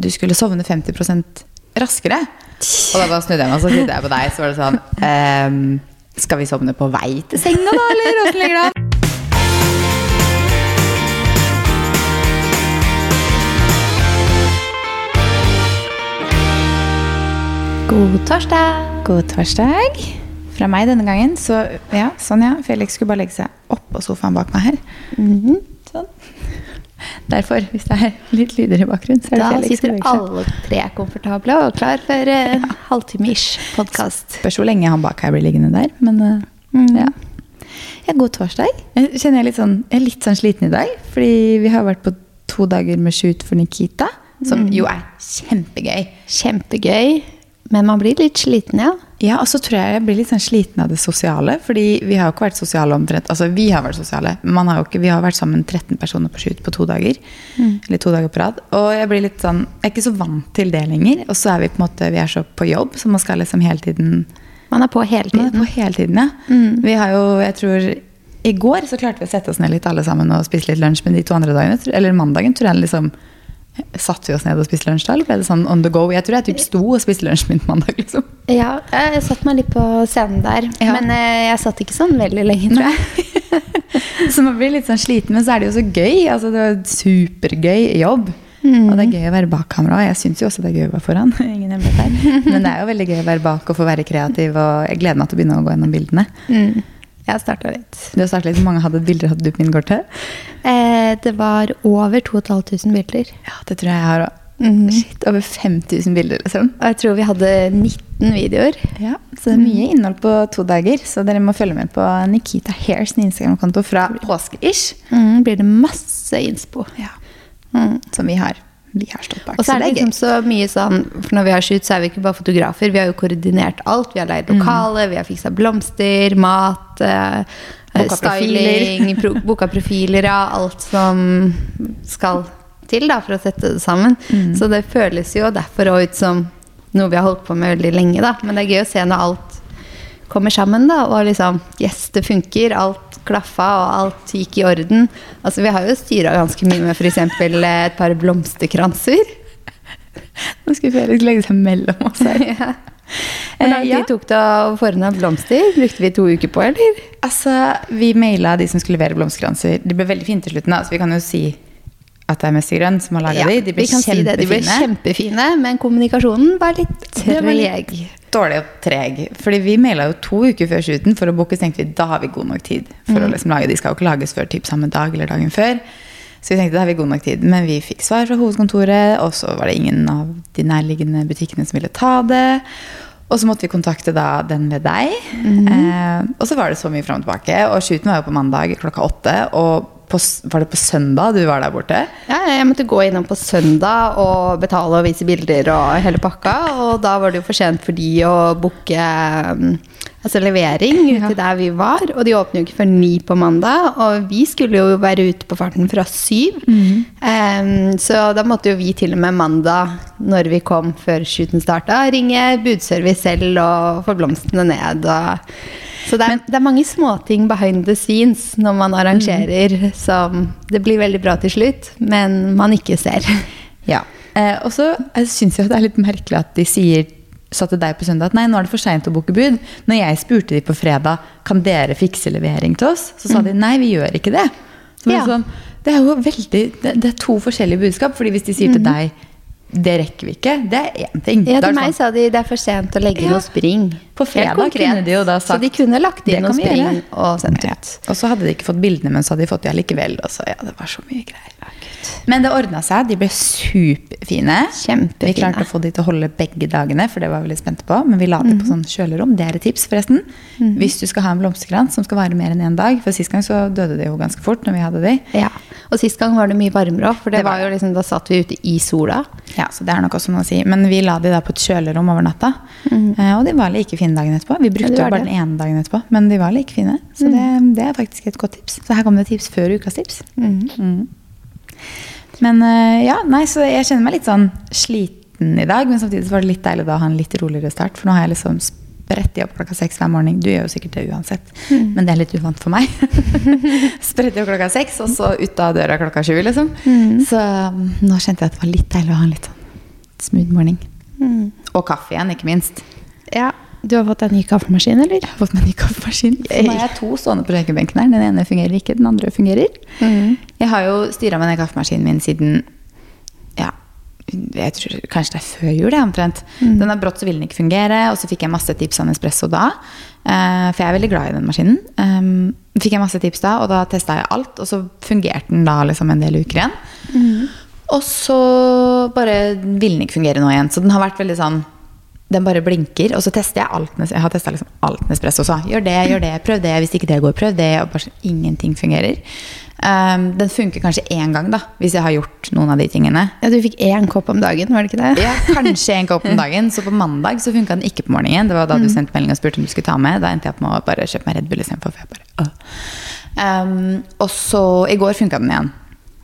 du skulle sovne 50% raskere. Og da bare snudde jeg meg og så tittet jeg på deg, så var det sånn ehm, Skal vi sovne på vei til senga, da, eller åssen ligger det an? God torsdag! God torsdag. Fra meg denne gangen. Så ja, sånn ja. Felix skulle bare legge seg oppå sofaen bak meg her. Mhm. Sånn. Derfor, hvis det er litt lyder i bakgrunnen, så er det Da Felix sitter alle tre komfortable og klar for uh, halvtime-ish podkast. Spørs hvor lenge han bak her blir liggende der, men uh, Mm. ja. ja. God torsdag. Jeg kjenner jeg litt sånn, jeg er litt sånn sliten i dag, fordi vi har vært på to dager med shoot for Nikita, som Mm. jo er kjempegøy. Kjempegøy, men man blir litt sliten, ja. Ja, og så tror jeg jeg blir litt sånn sliten av det sosiale, fordi vi har jo ikke vært sosiale omtrent, altså vi har vært sosiale, men man har ikke, vi har vært sammen 13 personer på shoot på to dager, eller to dager på rad, og jeg blir litt sånn, jeg er ikke så vant til det lenger, og så er vi på en måte, vi er så på jobb, så man skal liksom hele tiden Man er på hele tiden. Man er på hele tiden, ja. Vi har jo, jeg tror I går så klarte vi å sette oss ned litt alle sammen og spise litt lunsj, men de to andre dagene, eller mandagen, tror jeg liksom Satte vi oss ned og spiste lunsj da, eller ble det sånn on the go? Jeg tror jeg typ sto og spiste lunsj min mandag, liksom. Ja, jeg satte meg litt på scenen der, Ja. men eh, jeg satt ikke sånn veldig lenge, tror jeg. Så man blir litt sånn sliten, men så er det jo så gøy. Altså, det var supergøy jobb. Og det er gøy å være bak kamera. Jeg syns jo også det er gøy å være foran. Ingen hemmelighet her. Men det er jo veldig gøy å være bak og få være kreativ, og jeg gleder meg til å begynne å gå gjennom bildene. Mm. Jeg har starta litt. Du har litt, Hvor mange hadde bilder hadde du på min til? Eh, det var over 2500 bilder. Ja, det tror jeg jeg har òg. Mm. Shit, over 5000 bilder, liksom. Og jeg tror vi hadde 19 videoer. Ja, Så det er mye innhold på to dager. Så dere må følge med på Nikita Hairs Instagram-konto fra påske-ish. Mm, blir det masse innspo. Ja. Mm. Som vi har. Vi har stått bak. Og så er det liksom så mye sånn For når vi har shoot, så er vi ikke bare fotografer. Vi har jo koordinert alt. Vi har leid lokale, vi har fiksa blomster, mat, eh, styling, pro, boka profiler, ja. Alt som skal til da, for å sette det sammen. Så det føles jo derfor òg ut som noe vi har holdt på med veldig lenge. da. Men det er gøy å se når alt kommer sammen, da, og liksom Yes, det funker. Alt klaffa, og alt gikk i orden. Altså, Vi har jo styra ganske mye med f.eks. et par blomsterkranser. Nå skulle Felix legge seg mellom oss her. Ja. Hvor lang Eh, ja. tid tok det å forme blomster? Brukte vi to uker på, eller? Altså, Vi maila de som skulle levere blomsterkranser. De ble veldig fine til slutten. da, så vi kan jo si at det er Grønn som har laga de. De ble vi kan si det. De ble kjempefine. kjempefine, men kommunikasjonen Det var litt treg. Dårlig og treg. Fordi vi maila jo to uker før shooten for å booke, så tenkte vi da har vi god nok tid. For å liksom lage, De skal jo ikke lages før typ samme dag eller dagen før. Så vi tenkte da har vi god nok tid. Men vi fikk svar fra hovedkontoret, og så var det ingen av de nærliggende butikkene som ville ta det. Og så måtte vi kontakte da den ved deg. eh, og så var det så mye fram og tilbake. Og shooten var jo på mandag klokka åtte. Og på, var det på søndag du var der borte? Ja, jeg måtte gå innom på søndag og betale og vise bilder og hele pakka. Og da var det jo for sent for de å booke um, altså levering ut til der vi var. Og de åpner jo ikke før ni på mandag. Og vi skulle jo være ute på farten fra syv. Um, så da måtte jo vi til og med mandag, når vi kom før shooten starta, ringe budservice selv og få blomstene ned. Og så det er, det er mange småting behind the scenes når man arrangerer som det blir veldig bra til slutt, men man ikke ser. Ja. Eh, og så syns jeg det er litt merkelig at de sier sa til deg på søndag at nei, nå er det for seint å booke bud. Når jeg spurte de på fredag kan dere fikse levering til oss, så sa de nei, vi gjør ikke det. Så det, Ja. sånn, det er jo veldig, det, det er to forskjellige budskap. fordi hvis de sier til deg det rekker vi ikke, det er én ting. Ja, til meg sånn, sa de det er for sent å legge Ja. noe spring. På fredag kunne de jo da Så sagt, de kunne lagt "Det inn noe vi gjøre." og sendt ja. ut. Og så hadde de ikke fått bildene, men så hadde de fått det allikevel. Og så, ja, det var så mye greier. Men det ordna seg. De ble superfine. Kjempefine. Vi klarte å få de til å holde begge dagene, for det var vi litt spente på. Men vi la det på sånn kjølerom. Det er et tips, forresten. Hvis du skal ha en blomsterkrans som skal vare mer enn én dag. For sist gang så døde de jo ganske fort når vi hadde de. Ja. Og sist gang var det mye varmere òg, for det, Det var var jo liksom, da satt vi ute i sola. Ja, så det er nok også noe å si. Men vi la de da på et kjølerom over natta. Eh, og de var like fine dagen etterpå. Vi brukte de jo bare det. den ene dagen etterpå, men de var like fine. Så det, det er faktisk et godt tips. Så her kom det tips før ukas tips. Mm. Men eh, ja, nei, så jeg kjenner meg litt sånn sliten i dag, men samtidig så var det litt deilig da å ha en litt roligere start. For nå har jeg liksom spredt opp klokka seks hver morgen. Du gjør jo sikkert det uansett, men det er litt uvant for meg. spredt opp klokka seks, og så ut av døra klokka sju, liksom. Så mm, nå kjente jeg at det var litt deilig å ha en litt sånn Smooth morning. Mm. Og kaffe igjen, ikke minst. Ja. Du har fått deg ny kaffemaskin, eller? Jeg har fått meg ny kaffemaskin. Så nå har jeg to stående på kjøkkenbenken her. Den ene fungerer ikke, den andre fungerer. Mm. Jeg har jo styra med den kaffemaskinen min siden jeg tror kanskje det er før jul, jeg, omtrent. Den er brått så vil den ikke fungere, og så fikk jeg masse tips av Nespresso da. eh, for jeg er veldig glad i den maskinen. Um, fikk jeg masse tips da, og da testa jeg alt, og så fungerte den da liksom en del uker igjen. Og så bare vil den ikke fungere nå igjen. Så den har vært veldig sånn Den bare blinker. Og så tester jeg alt. Jeg har testa liksom alt Nespresso. Så gjør det, gjør det, prøv det. Hvis ikke det går, prøv det. Og bare sånn, ingenting fungerer. Um, den funker kanskje én gang, da, hvis jeg har gjort noen av de tingene. Ja, du fikk én kopp om dagen, var det ikke det? Ja, kanskje en kopp om dagen. Så på mandag så funka den ikke på morgenen. Det var da du sendte melding og spurte om du skulle ta med. Da endte jeg opp med å bare kjøpe meg Red Bull istedenfor. Um, og så i går funka den igjen.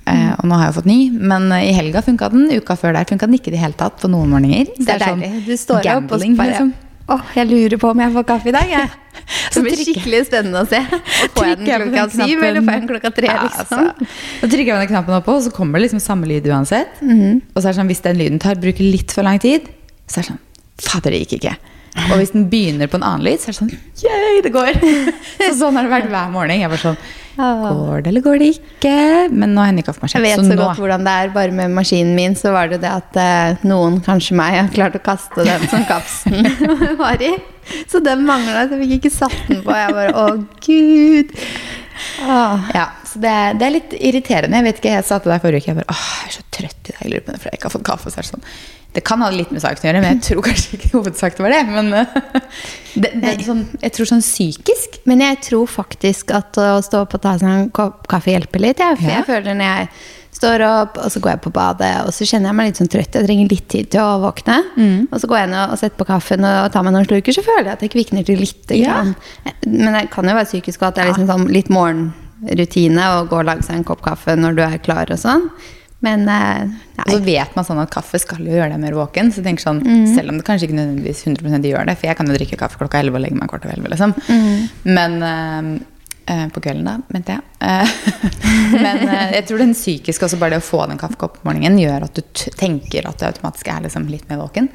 Eh, og nå har jeg fått ny, men i helga funka den. Uka før der funka den ikke i det hele tatt på noen morgener. Det er sånn deilig. Du står opp og gambling, bare liksom. Åh, jeg lurer på om jeg får kaffe i dag, jeg. Så Det blir skikkelig spennende å se. Og får jeg den klokka syv, eller får jeg den klokka tre, Ja, liksom? altså. Da trykker jeg den knappen oppå, og så kommer det liksom samme lyd uansett. Mhm. Og så er det sånn, hvis den lyden tar, bruker litt for lang tid, så er det sånn Fader, det gikk ikke. Og hvis den begynner på en annen lyd, så er det sånn Yay, det går! så sånn har det vært hver morgen. Jeg var sånn. Går det, eller går det ikke? Men nå har jeg kaffemaskin. Jeg vet så så nå godt hvordan det er. Bare med maskinen min så var det det at eh, noen, kanskje meg, har klart å kaste den som kapsen var i. Så den mangla, så jeg fikk ikke satt den på. Jeg bare Å, gud. Åh. Ja, så det, er- det er litt irriterende. Jeg vet ikke, jeg sa til deg forrige uke jeg bare, åh, jeg er så trøtt i dag. Jeg lurer på for jeg ikke har fått kaffe. Så er det, sånn. det kan ha litt med saken å gjøre, men jeg tror kanskje ikke hovedsaken var det. Men eh, det, det er sånn, jeg tror sånn psykisk Men jeg tror faktisk at å stå opp og ta seg en kopp kaffe hjelper litt. Jeg, for Ja. jeg føler når jeg står opp, og så går jeg på badet, og så kjenner jeg meg litt sånn trøtt. Jeg trenger litt tid til å våkne. Mm. Og så går jeg ned og setter på kaffen og tar meg noen slurker, så føler jeg at jeg kvikner til lite Ja. Men det kan jo være psykisk og at det er liksom sånn litt morgenrutine å gå og lage seg en kopp kaffe når du er klar og sånn. Men eh, Og så vet man sånn at kaffe skal jo gjøre deg mer våken. Så jeg tenker sånn, Selv om det kanskje ikke nødvendigvis 100% gjør det, for jeg kan jo drikke kaffe klokka 11 og legge meg kvart over 11. Liksom. Men eh, eh, På kvelden, da, mente jeg. Eh, men eh, jeg tror den psykiske, også bare det å få den kaffekoppen på morgenen, gjør at du tenker at du automatisk er liksom litt mer våken.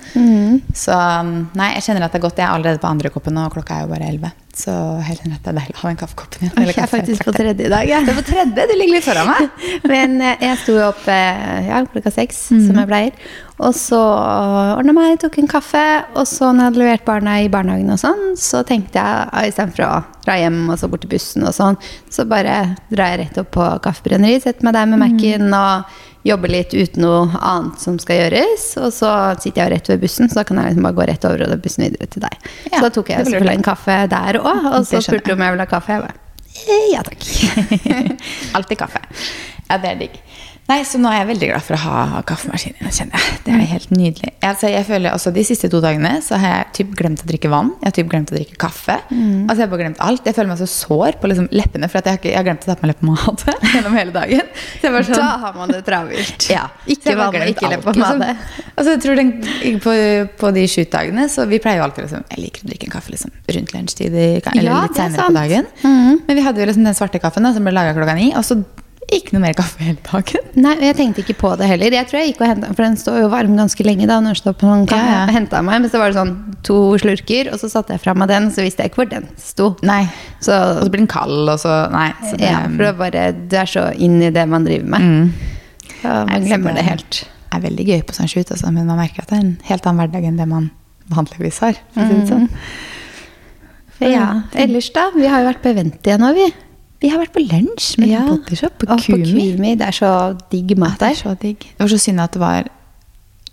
Så um, nei, jeg kjenner at det er godt. Jeg er allerede på andre koppen, og klokka er jo bare 11. Så at er deilig ha den kaffekoppen igjen. Jeg er faktisk på tredje i dag, Ja. Du er på tredje, du ligger litt foran meg. Men eh, jeg sto opp eh, ja, klokka seks, som jeg pleier. Og så ordna meg, tok en kaffe. Og så når jeg hadde levert barna i barnehagen, og sånn, så tenkte jeg ah, istedenfor å dra hjem og så bort til bussen, og sånn, så bare drar jeg rett opp på kaffebrenneriet, setter meg der med Mac-en og jobber litt uten noe annet som skal gjøres. Og så sitter jeg rett ved bussen, så da kan jeg liksom bare gå rett over og bussen videre til deg. Ja, så da tok jeg selvfølgelig en kaffe der òg, og så spurte du om jeg ville ha kaffe. Jeg bare eh, ja takk. Alltid kaffe. Ja, det er digg. Nei, så nå er jeg veldig glad for å ha kaffemaskinen. kjenner jeg. Det er helt nydelig. Altså, jeg føler også De siste to dagene så har jeg typ glemt å drikke vann. Jeg har typ glemt å drikke kaffe. Altså, Jeg har bare glemt alt. Jeg føler meg så sår på liksom, leppene, for at jeg har, ikke, jeg har glemt å ta på meg leppepomade gjennom hele dagen. Sånn, Da har man det travelt. ja, Ikke vann, glemt ikke leppepomade. liksom. Altså, jeg tror den, på, på de shootdagene så Vi pleier jo alltid liksom, Jeg liker å drikke en kaffe liksom, rundt lunsjtid eller Ja, litt er senere på sant. Mm. Men vi hadde jo liksom den svarte kaffen da, som ble laga klokka ni, og så ikke noe mer kaffe hele dagen. Nei, jeg tenkte ikke på det heller. Jeg tror jeg gikk og hentet, For den står jo varm ganske lenge da når den står på noen Ja, ja. Hentet meg, men så var det sånn to slurker, og så satte jeg fra meg den, så visste jeg ikke hvor den sto. Nei. Så, Og så blir den kald, og så Nei. Så det, ja, for det bare, du er så inn i det man driver med. Mm. Så man glemmer det helt. er veldig gøy på sånn shoot, altså, men man merker at det er en helt annen hverdag enn det man vanligvis har. Mm. sånn. Ja, Ellers, da? Vi har jo vært på event igjen nå, vi. Vi har vært på lunsj med Ja. Bodyshop på Og på Kumi. Kumi. Det er så digg mat er der. så digg. Det var så synd at det var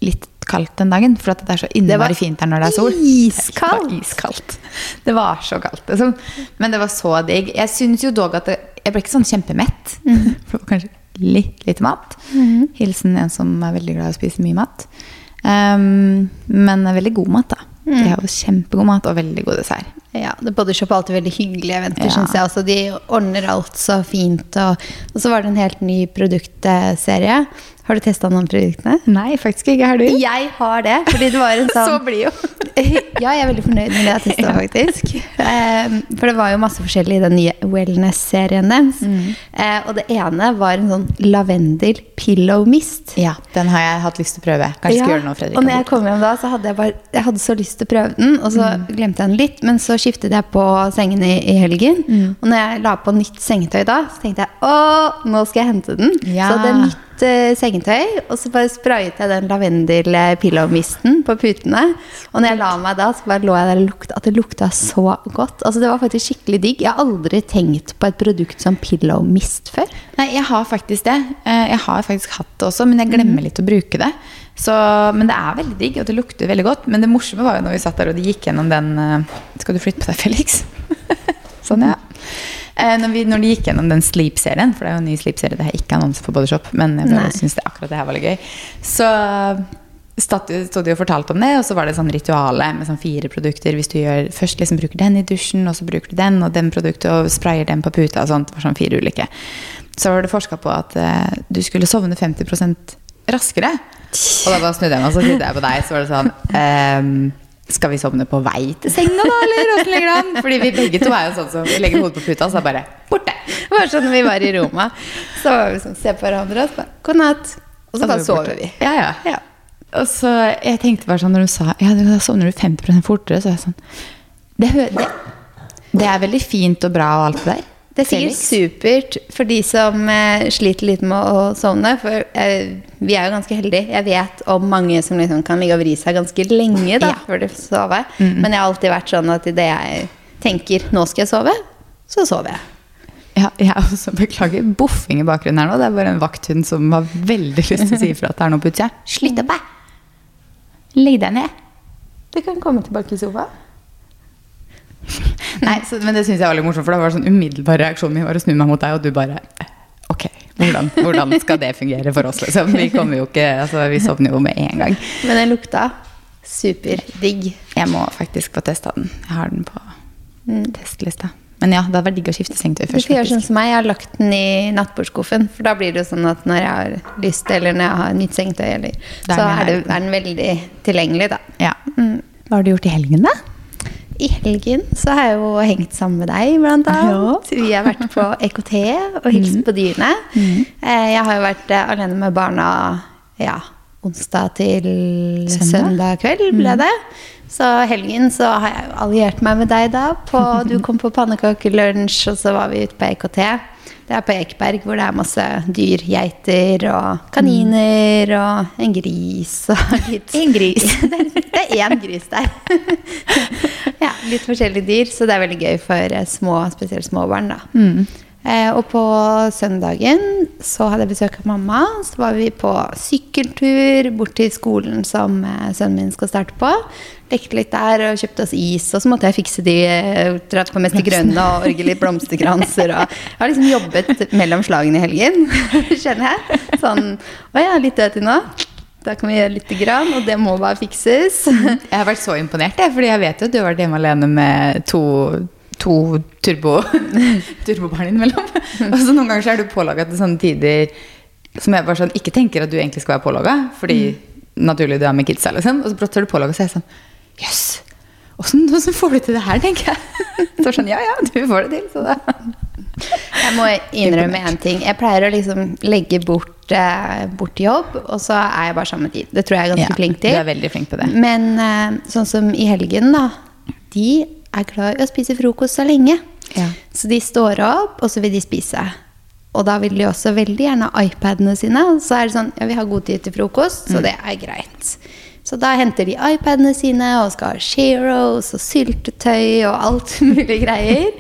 litt kaldt den dagen, for at det er så innmari fint her når det er sol. iskaldt. Det var iskaldt. Det var så kaldt. Liksom. Men det var så digg. Jeg syns jo dog at det, jeg ble ikke sånn kjempemett. Mm. For kanskje litt lite mat. Hilsen en som er veldig glad i å spise mye mat. Um, men veldig god mat, da. Mm. De har jo kjempegod mat og veldig god dessert. Ja, det Bodyshop er alltid veldig hyggelige eventer, Ja. syns jeg også. De ordner alt så fint. Og, og så var det en helt ny produktserie. Har du testa noen produktene? Nei, faktisk ikke. Har du? Jeg har det. Fordi det var en sånn Så blid jo. ja, jeg er veldig fornøyd med det jeg testa, faktisk. Eh, for det var jo masse forskjellig i den nye wellness-serien deres. Eh, og det ene var en sånn lavendel pillow mist. Ja, den har jeg hatt lyst til å prøve. Kanskje skal gjøre noe, Fredrik. Og når jeg kom hjem da, så hadde jeg bare Jeg hadde så lyst til å prøve den, og så glemte jeg den litt. Men så skiftet jeg på sengen i, i helgen. Og når jeg la på nytt sengetøy da, så tenkte jeg å, nå skal jeg hente den. Ja. Så det er nytt eh, sengetøy, og så bare sprayet jeg den lavendel eh, pillow-misten på putene. Og når jeg la meg da, så bare lå jeg der og lukta at det lukta så godt. Altså Det var faktisk skikkelig digg. Jeg har aldri tenkt på et produkt som pillow mist før. Nei, jeg har faktisk det. Eh, Jeg har faktisk hatt det også, men jeg glemmer litt å bruke det. Så, men det er veldig digg, og det lukter veldig godt. Men det morsomme var jo når vi satt der og de gikk gjennom den eh, Skal du flytte på deg, Felix? sånn, ja. Eh, Når, vi, når de gikk gjennom den Sleep-serien, for det er jo en ny Sleep-serie, det er ikke annonse for Bodyshop, men jeg syns akkurat det her var litt gøy, så stod stod de og fortalte om det, og så var det sånn rituale med sånn fire produkter. Hvis du gjør, først liksom bruker den i dusjen, og så bruker du den og den produktet, og sprayer den på puta og sånt. Det var sånn fire ulike. Så var det forska på at eh, du skulle sovne 50 raskere. Og da bare snudde jeg meg, og så tittet jeg på deg, så var det sånn ehm, skal vi sovne på vei til senga, da, eller åssen ligger det an? Fordi vi begge to er jo sånn som vi legger hodet på puta, og så er bare borte. Det var sånn når vi var i Roma. Så var vi sånn, se på hverandre og så bare God natt. Og så bare sover vi. Ja, ja. Og så jeg tenkte bare sånn når du sa ja, da sovner du 50 fortere, så er jeg sånn det, det, det er veldig fint og bra og alt det der. Det er sikkert supert for de som eh, sliter litt med å sovne. For eh, vi er jo ganske heldige. Jeg vet om mange som liksom kan ligge og vri seg ganske lenge da, Ja. før de får sove. Men jeg har alltid vært sånn at idet jeg tenker 'nå skal jeg sove', så sover jeg. Ja, jeg også beklager boffing i bakgrunnen her nå. Det er bare en vakthund som har veldig lyst til å si ifra at det er noe på utsida. Slutt opp, deg! Legg deg ned. Du kan komme tilbake i sofaen. Nei, så, men det syns jeg var litt morsomt, for det var sånn umiddelbar reaksjon min var å snu meg mot deg, og du bare Ok, hvordan, hvordan skal det fungere for oss, liksom? Vi kommer jo ikke Altså, vi sovner jo med en gang. Men den lukta superdigg. Jeg må faktisk få testa den. Jeg har den på testlista. Men ja, det hadde vært digg å skifte sengetøy Du først. skal gjøre sånn som meg. Jeg har lagt den i nattbordskuffen. For da blir det jo sånn at når jeg har lyst, eller når jeg har nytt sengetøy, eller, er så er, det, er den veldig tilgjengelig, da. Ja. Hva har du gjort i helgen, da? I helgen så har jeg jo hengt sammen med deg, blant annet. Vi har vært på EKT og hilst på dyrene. Mm. Jeg har jo vært eh, alene med barna ja, onsdag til Søndag? søndag, kveld, ble det. Så helgen så har jeg alliert meg med deg da. På, du kom på pannekakelunsj, og så var vi ute på EKT. Det er på Ekeberg, hvor det er masse dyr. Geiter og kaniner og en gris og litt En gris. det er- én gris der. ja, litt forskjellige dyr, så det er veldig gøy for eh, små, spesielt små barn. Da. Eh, og på søndagen så hadde jeg besøk av mamma. Så var vi på sykkeltur bort til skolen som eh, sønnen min skal starte på. Lekte litt der og kjøpte oss is, og så måtte jeg fikse de eh, dratt på Mester Grønne og orge litt blomsterkranser. Og jeg har liksom jobbet mellom slagene i helgen, kjenner jeg. Sånn Å ja, litt død til nå. Da kan vi gjøre lite grann, og det må bare fikses. Jeg har vært så imponert, jeg, fordi jeg vet jo at du har vært hjemme alene med to, to turbo, turbobarn innimellom. Og så noen ganger så er du pålaga til sånne tider som jeg bare sånn, ikke tenker at du egentlig skal være pålaga, fordi naturlig du er med kidsa, liksom. Og så brått er du pålaga, så er jeg sånn Jøss! Yes. åssen får du til det her, tenker jeg. Så sånn, ja ja, du får det til. Jeg må innrømme én ting. Jeg pleier å liksom legge bort, eh, bort jobb, og så er jeg bare sammen med tid. Det tror jeg er ganske Ja, flink Du er veldig flink på det. Men eh, sånn som i helgen, da. De er glad i å spise frokost så lenge. Ja. Så de står opp, og så vil de spise. Og da vil de også veldig gjerne ha iPadene sine. Så er det sånn, ja, vi har god tid til frokost, så det er greit. Så da henter de iPadene sine og skal ha Sheroes og syltetøy og alt mulig greier.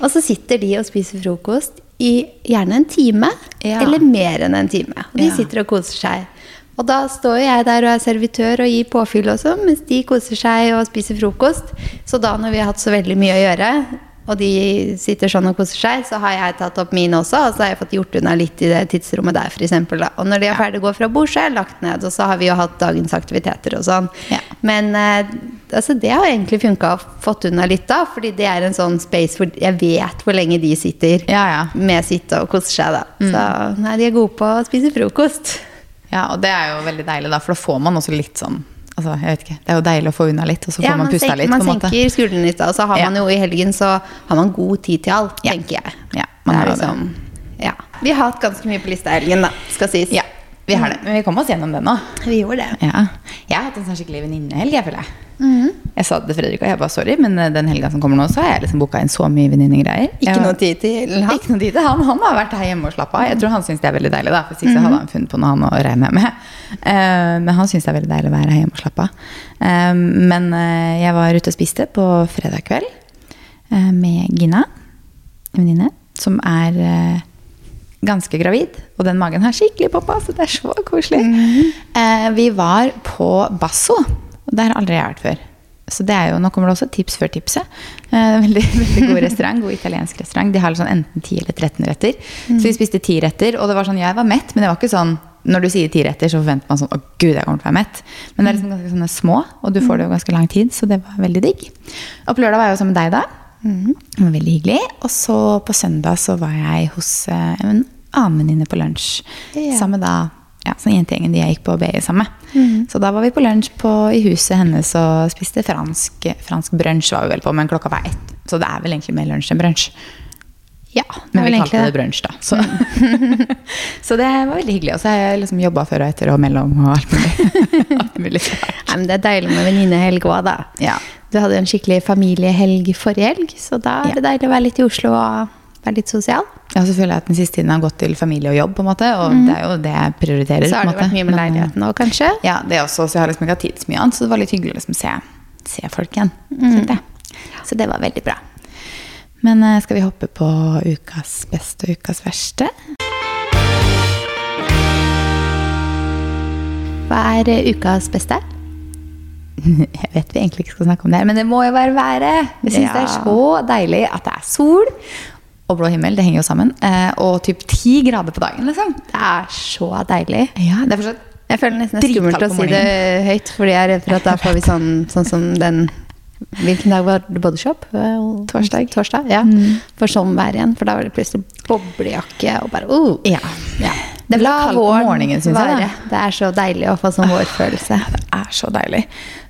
Og så sitter de og spiser frokost i gjerne en time, Ja. eller mer enn en time. Og de Ja. sitter og koser seg. Og da står jeg der og er servitør og gir påfyll også, mens de koser seg og spiser frokost. Så da når vi har hatt så veldig mye å gjøre, og de sitter sånn og koser seg, så har jeg tatt opp min også, og så har jeg fått gjort unna litt i det tidsrommet der, f.eks. Og når de er ferdig å gå fra bord, så har jeg lagt ned, og så har vi jo hatt dagens aktiviteter og sånn. Ja. Men eh, altså, det har egentlig funka og fått unna litt da, fordi det er en sånn space hvor jeg vet hvor lenge de sitter Ja, ja. med sitt og koser seg, da. Så nei, de er gode på å spise frokost. Ja, og det er jo veldig deilig, da, for da får man også litt sånn altså, jeg vet ikke, Det er jo deilig å få unna litt, og så får Ja, man pusta litt. man senker skuldrene litt, og så har Ja. man jo i helgen så har man god tid til alt, tenker jeg. Ja, man har liksom, det. ja. Vi har hatt ganske mye på lista i helgen, da, skal sies. Ja, vi har det. Men vi kom oss gjennom det nå. Vi gjorde det. Ja. Jeg har hatt en sånn skikkelig venninnehelg, jeg føler jeg. Mhm. Jeg sa det til Fredrik, og jeg bare sorry, men eh, den helga som kommer nå, så har jeg liksom booka inn så mye venninnegreier. Ikke noe tid til han. Ikke noe tid til han. Han har vært her hjemme og slappa av. Jeg tror han syns det er veldig deilig, da. For hvis ikke hadde han funnet på noe han å regne med. Eh, men han syns det er veldig deilig å være her hjemme og slappe av. Eh, men jeg var ute og spiste på fredag kveld med Gina, en venninne, som er ganske gravid. Og den magen har skikkelig poppa, så det er så koselig. Eh, vi var på Basso, og der har aldri jeg vært før. Så det er jo, Nå kommer det også tips før tipset. Eh, veldig, veldig god restaurant, god italiensk restaurant. De har sånn enten 10 eller 13 retter. Så vi spiste 10 retter, og det var sånn, jeg var mett, men det var ikke sånn når du sier 10 retter, så forventer man sånn Å, gud, jeg kommer til å være mett. Men det er liksom ganske sånne små, og du får det jo ganske lang tid, så det var veldig digg. Og på lørdag var jeg jo sammen med deg, da. Det var veldig hyggelig. Og så på søndag så var jeg hos eh, en annen venninne på lunsj. Ja. Sammen da ja, sånn jentegjengen de jeg gikk på BI sammen med. Så da var vi på lunsj på, i huset hennes og spiste fransk, fransk brunsj. var vi vel på, Men klokka var ett. Så det er vel egentlig mer lunsj enn brunsj. Ja, Men det vi er vel kalte det det. brunsj, da. Så. så det var veldig hyggelig. Og så har jeg liksom jobba før og etter og mellom og alt mulig. alt mulig men det er deilig med venninnehelg òg, da. Ja. Du hadde jo en skikkelig familiehelg forrige helg, så da er Ja. det deilig å være litt i Oslo og være litt sosial. Ja, så føler jeg at den siste tiden har gått til familie og jobb, på en måte. Og det er jo det jeg prioriterer. Så har det vært mye med eh, leiligheten òg, kanskje. Ja, det også. Så jeg har liksom ikke hatt tid til så mye annet. Så det var litt hyggelig å liksom se, se folk igjen. Mm. Så det var veldig bra. Men eh, skal vi hoppe på ukas beste og ukas verste? Hva er eh, ukas beste? Jeg vet vi egentlig ikke skal snakke om det her, men det må jo være været. Jeg syns det er så deilig at det er sol og blå himmel. Det henger jo sammen. Eh, og typ ti grader på dagen, liksom. Det er så deilig. Ja, det er fortsatt Jeg føler nesten det er skummelt å si det høyt, fordi jeg er redd for at da får vi sånn, sånn som den Hvilken dag var det bodyshop? Torsdag. Torsdag, ja. Mm. For sånn vær igjen. For da var det plutselig boblejakke og bare uh. Ja. ja. Det La våren være. Det er så deilig å få sånn vårfølelse. Det er så deilig.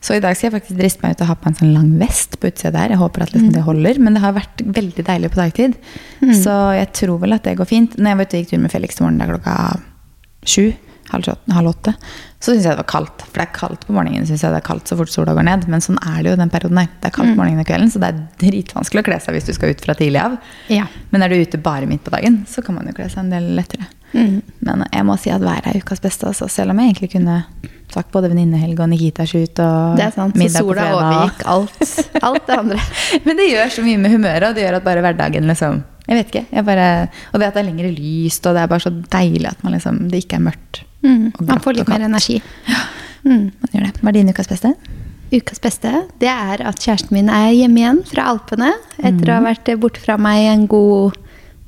Så i dag skal jeg faktisk driste meg ut og ha på en sånn lang vest på utsida der. Jeg håper at liksom det holder, men det har vært veldig deilig på dagtid. Så jeg tror vel at det går fint. Når jeg var ute og gikk tur med Felix til morgenen klokka sju, halv, åtte, så syns jeg det var kaldt. For det er kaldt på morgenen, synes jeg det er kaldt så fort sola går ned. Men sånn er det jo den perioden her. Det er kaldt på morgenen og kvelden, så det er dritvanskelig å kle seg hvis du skal ut fra tidlig av. Ja. Men er du ute bare midt på dagen, så kan man jo kle seg en del lettere. Men jeg må si at været er ukas beste, altså, selv om jeg egentlig kunne sagt både venninnehelg og Nikita-shoot og Det er sant. Middag på sola fredag. overgikk alt, alt det andre. Men det gjør så mye med humøret, og det gjør at bare hverdagen liksom Jeg vet ikke. Jeg bare, og det at det er lengre lyst, og det er bare så deilig at man liksom, det ikke er mørkt. Mm. Man får litt mer energi. Mm. Man gjør det. Hva er din ukas beste? Ukas beste det er at kjæresten min er hjemme igjen fra Alpene etter å ha vært borte fra meg en god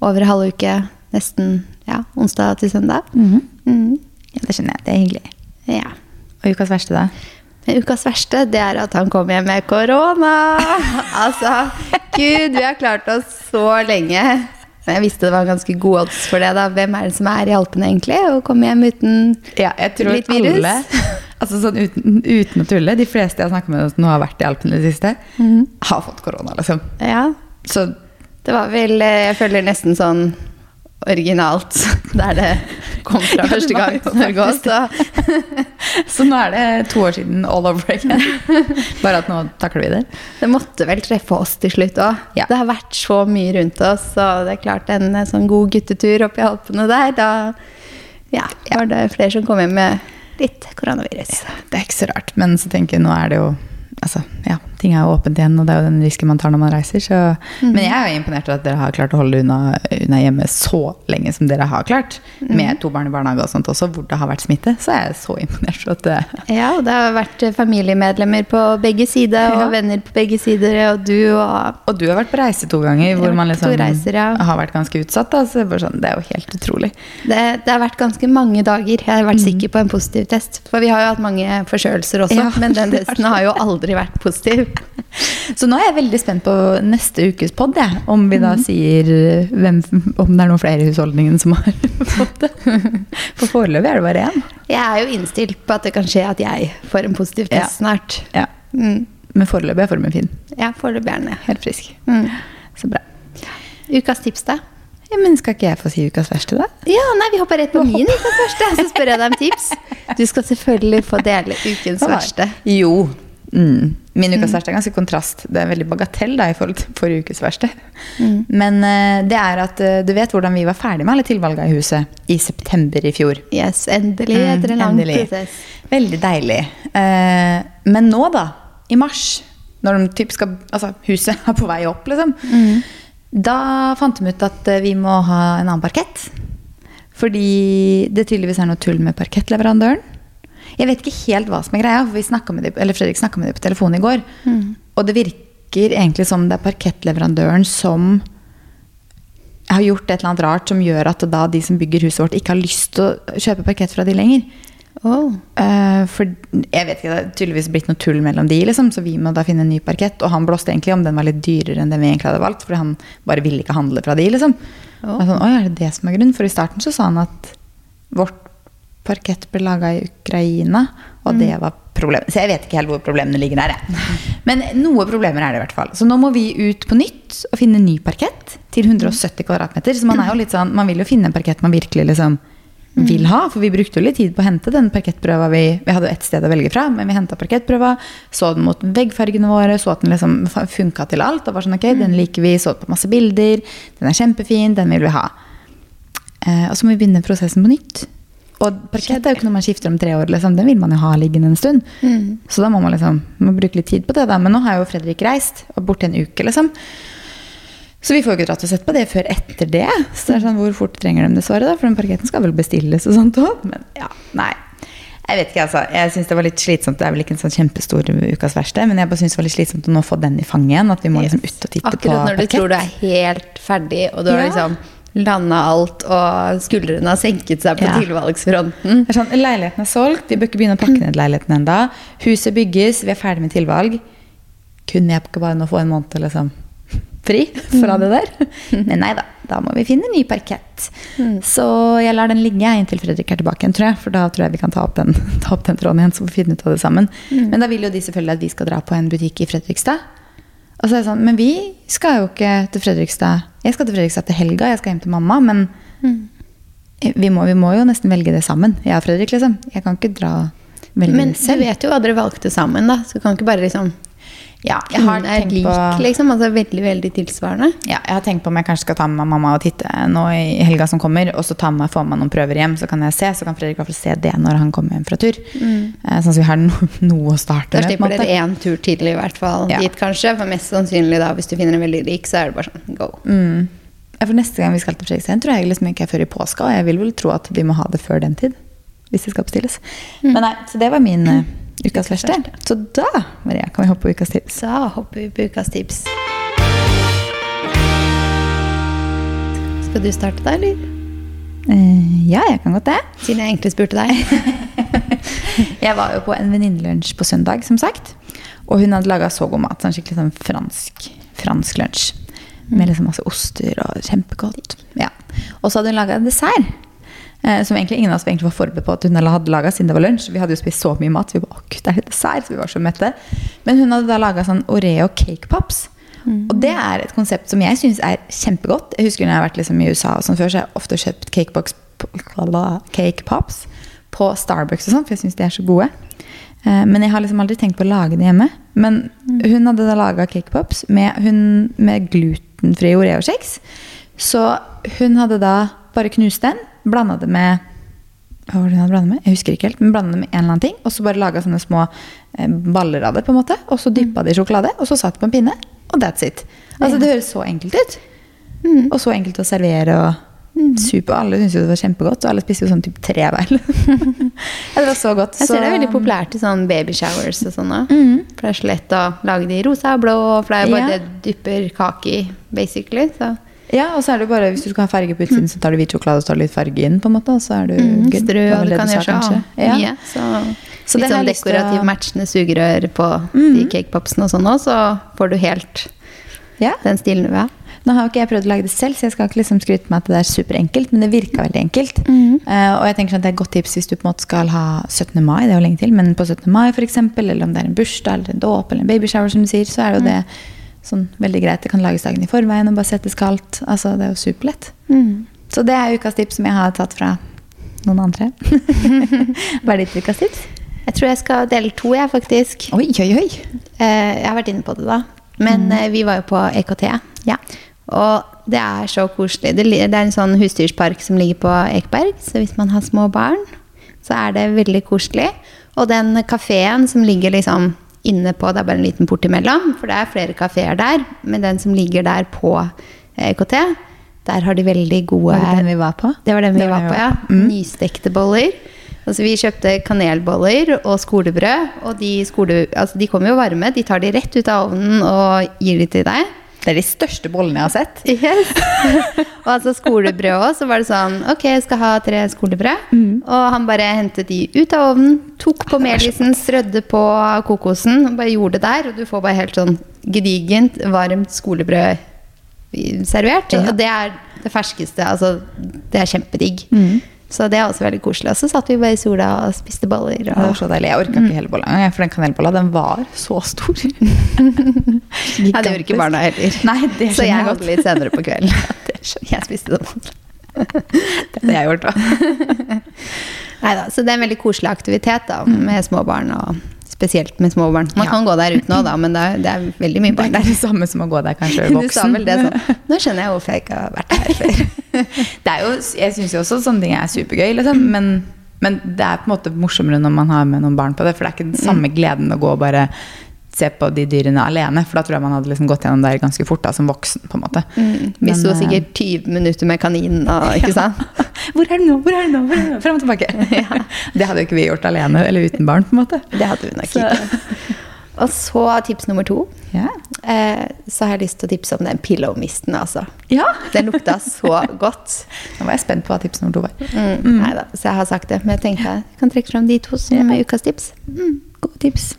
over halv uke. Nesten ja, onsdag til søndag. Mm. Ja, det skjønner jeg. Det er hyggelig. Ja. Og ukas verste, da? Men ukas verste det er at han kom hjem med korona. altså, gud, vi har klart oss så lenge. Men jeg visste det var ganske god odds for det. da. Hvem er det som er i Alpene, egentlig? Å komme hjem uten Ja, jeg tror litt virus? alle altså sånn uten, uten å tulle, de fleste jeg har snakket med som har vært i Alpene i det siste, har fått korona, liksom. Ja, Så Det var vel, eh, jeg føler nesten sånn originalt, der det kom fra Ja, første gang til Norge òg, så Så nå er det to år siden all over again. Bare at nå takler vi det. Det måtte vel treffe oss til slutt òg. Ja. Det har vært så mye rundt oss, og det er klart en eh, sånn god guttetur opp i Alpene der, da ja, var det flere som kom hjem med litt koronavirus. Det er ikke så rart. Men så tenker jeg, nå er det jo Altså, ja, ting er jo åpent igjen, og det er jo den risken man tar når man reiser. Så. Men jeg er jo imponert over at dere har klart å holde unna, unna hjemme så lenge som dere har klart. Med to barn i barnehage og sånt også, hvor det har vært smitte. Så er jeg så imponert. over at det, Ja, og det har vært eh, familiemedlemmer på begge sider, og Ja. venner på begge sider, og du og og du har vært på reise to ganger hvor man liksom reiser, ja. har vært ganske utsatt. Da. Så sånn, det er jo helt utrolig. det, det har vært ganske mange dager. Jeg har vært sikker på en positiv test. For vi har jo hatt mange forkjølelser også, Ja, men den testen har jo aldri vært positiv. Så nå er jeg veldig spent på neste ukes pod, jeg. Om vi Mhm. da sier hvem, om det er noen flere i husholdningen som har fått det. For foreløpig er det bare én. Jeg er jo innstilt på at det kan skje at jeg får en positiv Ja. test snart. Ja. Mm. Men foreløpig er formen fin. Ja, foreløpig er den. Helt frisk. Mm. Så bra. Ukas tips, da? Ja, men skal ikke jeg få si ukas verste, da? Ja, nei, vi hopper rett på min ukas verste, så spør jeg deg om tips. Du skal selvfølgelig få dele ukens verste. Jo. Mm. Min ukas verste er ganske kontrast. Det er veldig bagatell da, i forhold til forrige ukes verste. Mm. Men uh, det er at uh, du vet hvordan vi var ferdig med alle tilvalgene i huset i september i fjor. Yes, endelig, Mm, etter en lang prosess. Veldig deilig. Uh, men nå, da, i mars, når de typ skal, altså, huset er på vei opp, liksom, da fant de ut at vi må ha en annen parkett. Fordi det tydeligvis er noe tull med parkettleverandøren. Jeg vet ikke helt hva som er greia, for vi snakket med de, eller Fredrik snakka med dem på telefonen i går. Og det virker egentlig som det er parkettleverandøren som har gjort et eller annet rart som gjør at da de som bygger huset vårt, ikke har lyst til å kjøpe parkett fra de lenger. Oh. Uh, for jeg vet ikke, det er tydeligvis blitt noe tull mellom de, liksom, så vi må da finne en ny parkett. Og han blåste egentlig om den var litt dyrere enn den vi egentlig hadde valgt, fordi han bare ville ikke handle fra de, liksom. Oh. Sånn, Oi, er det det som er grunnen? For i starten så sa han at vårt parkett ble laga i Ukraina, og det var problemet. Så jeg vet ikke helt hvor problemene ligger der. Jeg. Men noe problemer er det i hvert fall. Så nå må vi ut på nytt og finne ny parkett til 170 kvadratmeter. Så man er jo litt sånn, man vil jo finne en parkett man virkelig liksom vil ha. For vi brukte jo litt tid på å hente den parkettprøva. Vi, vi hadde jo ett sted å velge fra, men vi henta parkettprøva, så den mot veggfargene våre, så at den liksom funka til alt. Og var sånn, ok, den liker vi, så på masse bilder. Den er kjempefin, den vil vi ha. Eh, og så må vi begynne prosessen på nytt. Og parkett er jo ikke noe man skifter om tre år. Liksom. Den vil man jo ha liggende en stund. Så da må man liksom må bruke litt tid på det. da. Men nå har jo Fredrik reist, og borte en uke, liksom. Så vi får jo ikke dratt og sett på det før etter det. Så det er sånn, Hvor fort trenger de det svaret, da? For den parketten skal vel bestilles og sånt òg. Men ja, nei. Jeg vet ikke, altså. Jeg syns det var litt slitsomt. Det er vel ikke en sånn kjempestor ukas verste, men jeg bare synes det var litt slitsomt å nå få den i fanget igjen. At vi må liksom ut og titte på parkett. Akkurat når du parkett. tror du er helt ferdig, og du har Ja. liksom landa alt, og skuldrene har senket seg på Ja. tilvalgsfronten. Er sånn, Leiligheten er solgt, vi bør ikke begynne å pakke ned leiligheten enda. Huset bygges, vi er ferdig med tilvalg. Kunne jeg ikke bare nå få en måned liksom, fri fra det der? Men nei da, da må vi finne ny parkett. Så jeg lar den ligge inntil Fredrik er tilbake igjen, tror jeg. For da tror jeg vi kan ta opp den, ta opp den tråden igjen, så får vi finne ut av det sammen. Men da vil jo de selvfølgelig at vi skal dra på en butikk i Fredrikstad. Og så er det sånn, Men vi skal jo ikke til Fredrikstad. Jeg skal til Fredrikstad til helga, jeg skal hjem til mamma. Men vi, må, vi må jo nesten velge det sammen, jeg og Fredrik. liksom. Jeg kan ikke dra velge Men det du selv. vet jo hva dere valgte sammen, da. Så du kan ikke bare liksom Ja, jeg har er tenkt lik, på liksom. Altså veldig, veldig tilsvarende. ja, jeg har tenkt på om jeg kanskje skal ta med meg mamma og titte nå i helga som kommer, og så ta med få med noen prøver hjem, så kan jeg se. Så kan Fredrik i se det når han kommer hjem fra tur. Mm. Sånn at vi har no, noe å starte med. Da slipper dere én tur til, i hvert fall. Ja. Dit, kanskje. For mest sannsynlig, da, hvis du finner en veldig lik, så er det bare sånn go. Mm. For neste gang vi skal til Fredrikstad, tror jeg liksom ikke er før i påska. Og jeg vil vel tro at vi må ha det før den tid. Hvis det skal bestilles. Men nei, så det var min eh, ukas verste. Så da, Maria, kan vi hoppe på ukas tips. Så hopper vi på ukas tips. Skal du starte da, eller? Eh, ja, jeg kan godt det. Siden jeg egentlig spurte deg. Jeg var jo på en venninnelunsj på søndag, som sagt. Og hun hadde laga så god mat. Sånn skikkelig sånn fransk, fransk lunsj. Med liksom masse oster og kjempegodt. Ja. Og så hadde hun laga dessert. Eh, som egentlig ingen av oss egentlig var forberedt på at hun hadde laga siden det var lunsj. Vi hadde jo spist så mye mat. Så vi bare, å det er dessert, så vi var så mette. Men hun hadde da laga sånn Oreo cake pops. Og det er et konsept som jeg syns er kjempegodt. Jeg husker når jeg har vært liksom i USA og sånn før, så har jeg ofte kjøpt cakebox, cake pops på Starbucks og sånn, for jeg syns de er så gode. Eh, Men jeg har liksom aldri tenkt på å lage det hjemme. Men hun hadde da laga cakepops med, hun- med glutenfri Oreo-kjeks. Så hun hadde da bare knust den, blanda det med hva var det hun hadde blandet med? Jeg husker ikke helt, men blanda det med en eller annen ting. Og så bare laga sånne små eh, baller av det, på en måte. Og så dyppa det i sjokolade, og så satt det på en pinne. Og that's it. Altså, det høres så enkelt ut. Og så enkelt å servere. og super. Alle syntes jo det var kjempegodt, og alle spiste jo sånn typ tre hver. ja, det var så godt. Jeg ser det er veldig populært i sånn babyshowers og sånn òg. Mm. For det er så lett å lage de rosa og blå, for det er bare Ja. det du dypper kake i, basically. Så Ja, og så er det bare, Hvis du skal ha farge på utsiden, så tar du hvit sjokolade og tar litt farge inn. på en måte, og så er du mm, good. strø, og du kan gjøre så ja. mye. Ja. Så, Så litt sånn dekorativ å- matchende sugerør på de cakepopsene og sånn òg, så får du helt Ja. den stilen du vil ha. Nå har jo ikke jeg prøvd å lage det selv, så jeg skal ikke liksom skryte meg at det er superenkelt, men det virka veldig enkelt. Eh, og jeg tenker sånn at det er et godt tips hvis du på en måte skal ha 17. mai, det er jo lenge til, men på 17. mai f.eks., eller om det er en bursdag eller en dåp eller en babyshower, som du sier, så er det jo det sånn veldig greit. Det kan lages dagen i forveien og bare settes kaldt. Altså, det er jo superlett. Så det er ukas tips som jeg har tatt fra noen andre. Hva er ditt ukas tips? Jeg tror jeg skal dele to, jeg, faktisk. Oi, oi, oi. Eh, jeg har vært inne på det, da. Men mm. vi var jo på EKT. Ja. Og det er så koselig. Det, det er en sånn husdyrspark som ligger på Ekeberg. Så hvis man har små barn, så er det veldig koselig. Og den kafeen som ligger liksom inne på Det er bare en liten port imellom, for det er flere kafeer der. Men den som ligger der på eh, EKT, der har de veldig gode Var det den vi var på? Det var den vi Det var var på, ja. Mm. Nystekte boller. Altså, vi kjøpte kanelboller og skolebrød. Og de, skole, altså, de kommer jo varme. De tar de rett ut av ovnen og gir de til deg. Det er de største bollene jeg har sett. Yes. og altså skolebrød òg, så var det sånn Ok, jeg skal ha tre skolebrød. Og han bare hentet de ut av ovnen, tok på melisen, strødde på kokosen, og bare gjorde det der. Og du får bare helt sånn gedigent, varmt skolebrød servert. Ja. Og det er det ferskeste. Altså, det er kjempedigg. Så det er også veldig koselig. Og så satt vi bare i sola og spiste boller. Det var så deilig. Jeg orka ikke hele bolla engang, for den kanelbolla den var så stor. ja, det gjorde ikke barna heller. Nei, det så jeg hadde litt senere på kvelden. Jeg spiste dem. Det hadde jeg gjort òg. Neida, så det er en veldig koselig aktivitet da, med små barn, og spesielt med små barn. Man Ja. kan gå der uten òg, da, men det er, det er veldig mye Det er barn der. det samme som å gå der kanskje Du sa voksen. vel det sånn. Nå skjønner jeg hvorfor jeg ikke har vært her før. Det er jo, jeg syns jo også sånne ting er supergøy, liksom. Men, men det er på en måte morsommere når man har med noen barn på det. For det er ikke den samme gleden å gå og bare se på de dyrene alene. For da tror jeg man hadde liksom gått gjennom der ganske fort da, som voksen. på en måte. Vi Men, sto eh, sikkert 20 minutter med kaninen, og, ikke sant? Hvor er det nå? Hvor er det nå? Hvor er nå? Frem og tilbake. Det hadde jo ikke vi gjort alene eller uten barn. på en måte. Det hadde vi nok Så- ikke. Og så tips nummer to. Ja. Eh, så har jeg lyst til å tipse om den pillow-misten, altså. ja. Den lukta så godt. Nå var jeg spent på hva tips nummer to var. Mm. Neida, så jeg har sagt det. Men jeg tenkte jeg kan trekke fram de to som Ja. ukas tips. Mm, gode tips.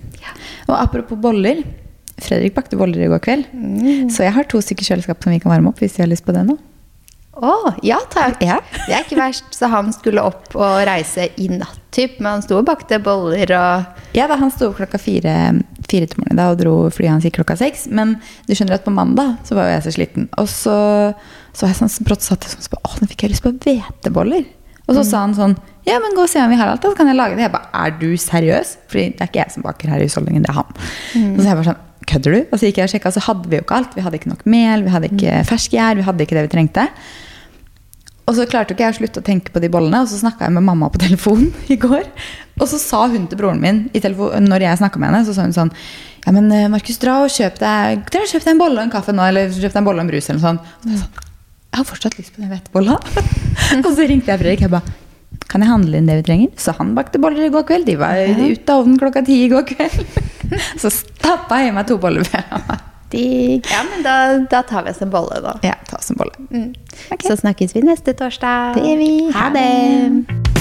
Og apropos boller. Fredrik bakte boller i går kveld. Så jeg har to stykker kjøleskap som vi kan varme opp hvis jeg har lyst på det nå. Å, ja takk. Ja. Det er ikke verst. Så han skulle opp og reise i natt, typ. Men han sto og bakte boller og Ja, da, Han sto opp klokka fire, fire til morgenen da, og dro flyet hans gikk klokka seks. Men du skjønner at på mandag så var jo jeg så sliten. Og så, så jeg sånn brått satt jeg sånn, så Å, nå fikk jeg lyst på hveteboller. Og så sa han sånn Ja, men gå og se om vi har alt, da så kan jeg lage det. Jeg bare Er du seriøs? Fordi det er ikke jeg som baker her i husholdningen, det er han. Og så jeg bare sånn Kødder du? Og så gikk jeg og sjekka, så hadde vi jo ikke alt. Vi hadde ikke nok mel, vi hadde ikke ferskgjær, vi hadde ikke det vi trengte. Og så klarte ikke jeg å slutte å tenke på de bollene, og så snakka jeg med mamma på telefon i går. Og så sa hun til broren min, i telefon, når jeg snakka med henne, så sa hun sånn Ja, men eh, Markus, dra og kjøp deg, dra og kjøp deg en bolle og en kaffe nå, eller kjøp deg en bolle og en brus, eller noe sånt. Og så sånn, jeg har fortsatt lyst på den hvetebolla. og så ringte jeg Fredrik. Jeg ba kan jeg handle inn det vi trenger? Så han bakte boller i går kveld. De var ute av ovnen klokka ti i går kveld. så stappa jeg i meg to boller. Digg. Ja, men da, da tar vi oss en bolle, da. ja, ta oss en bolle. Så snakkes vi neste torsdag. Det gjør vi. Ha det.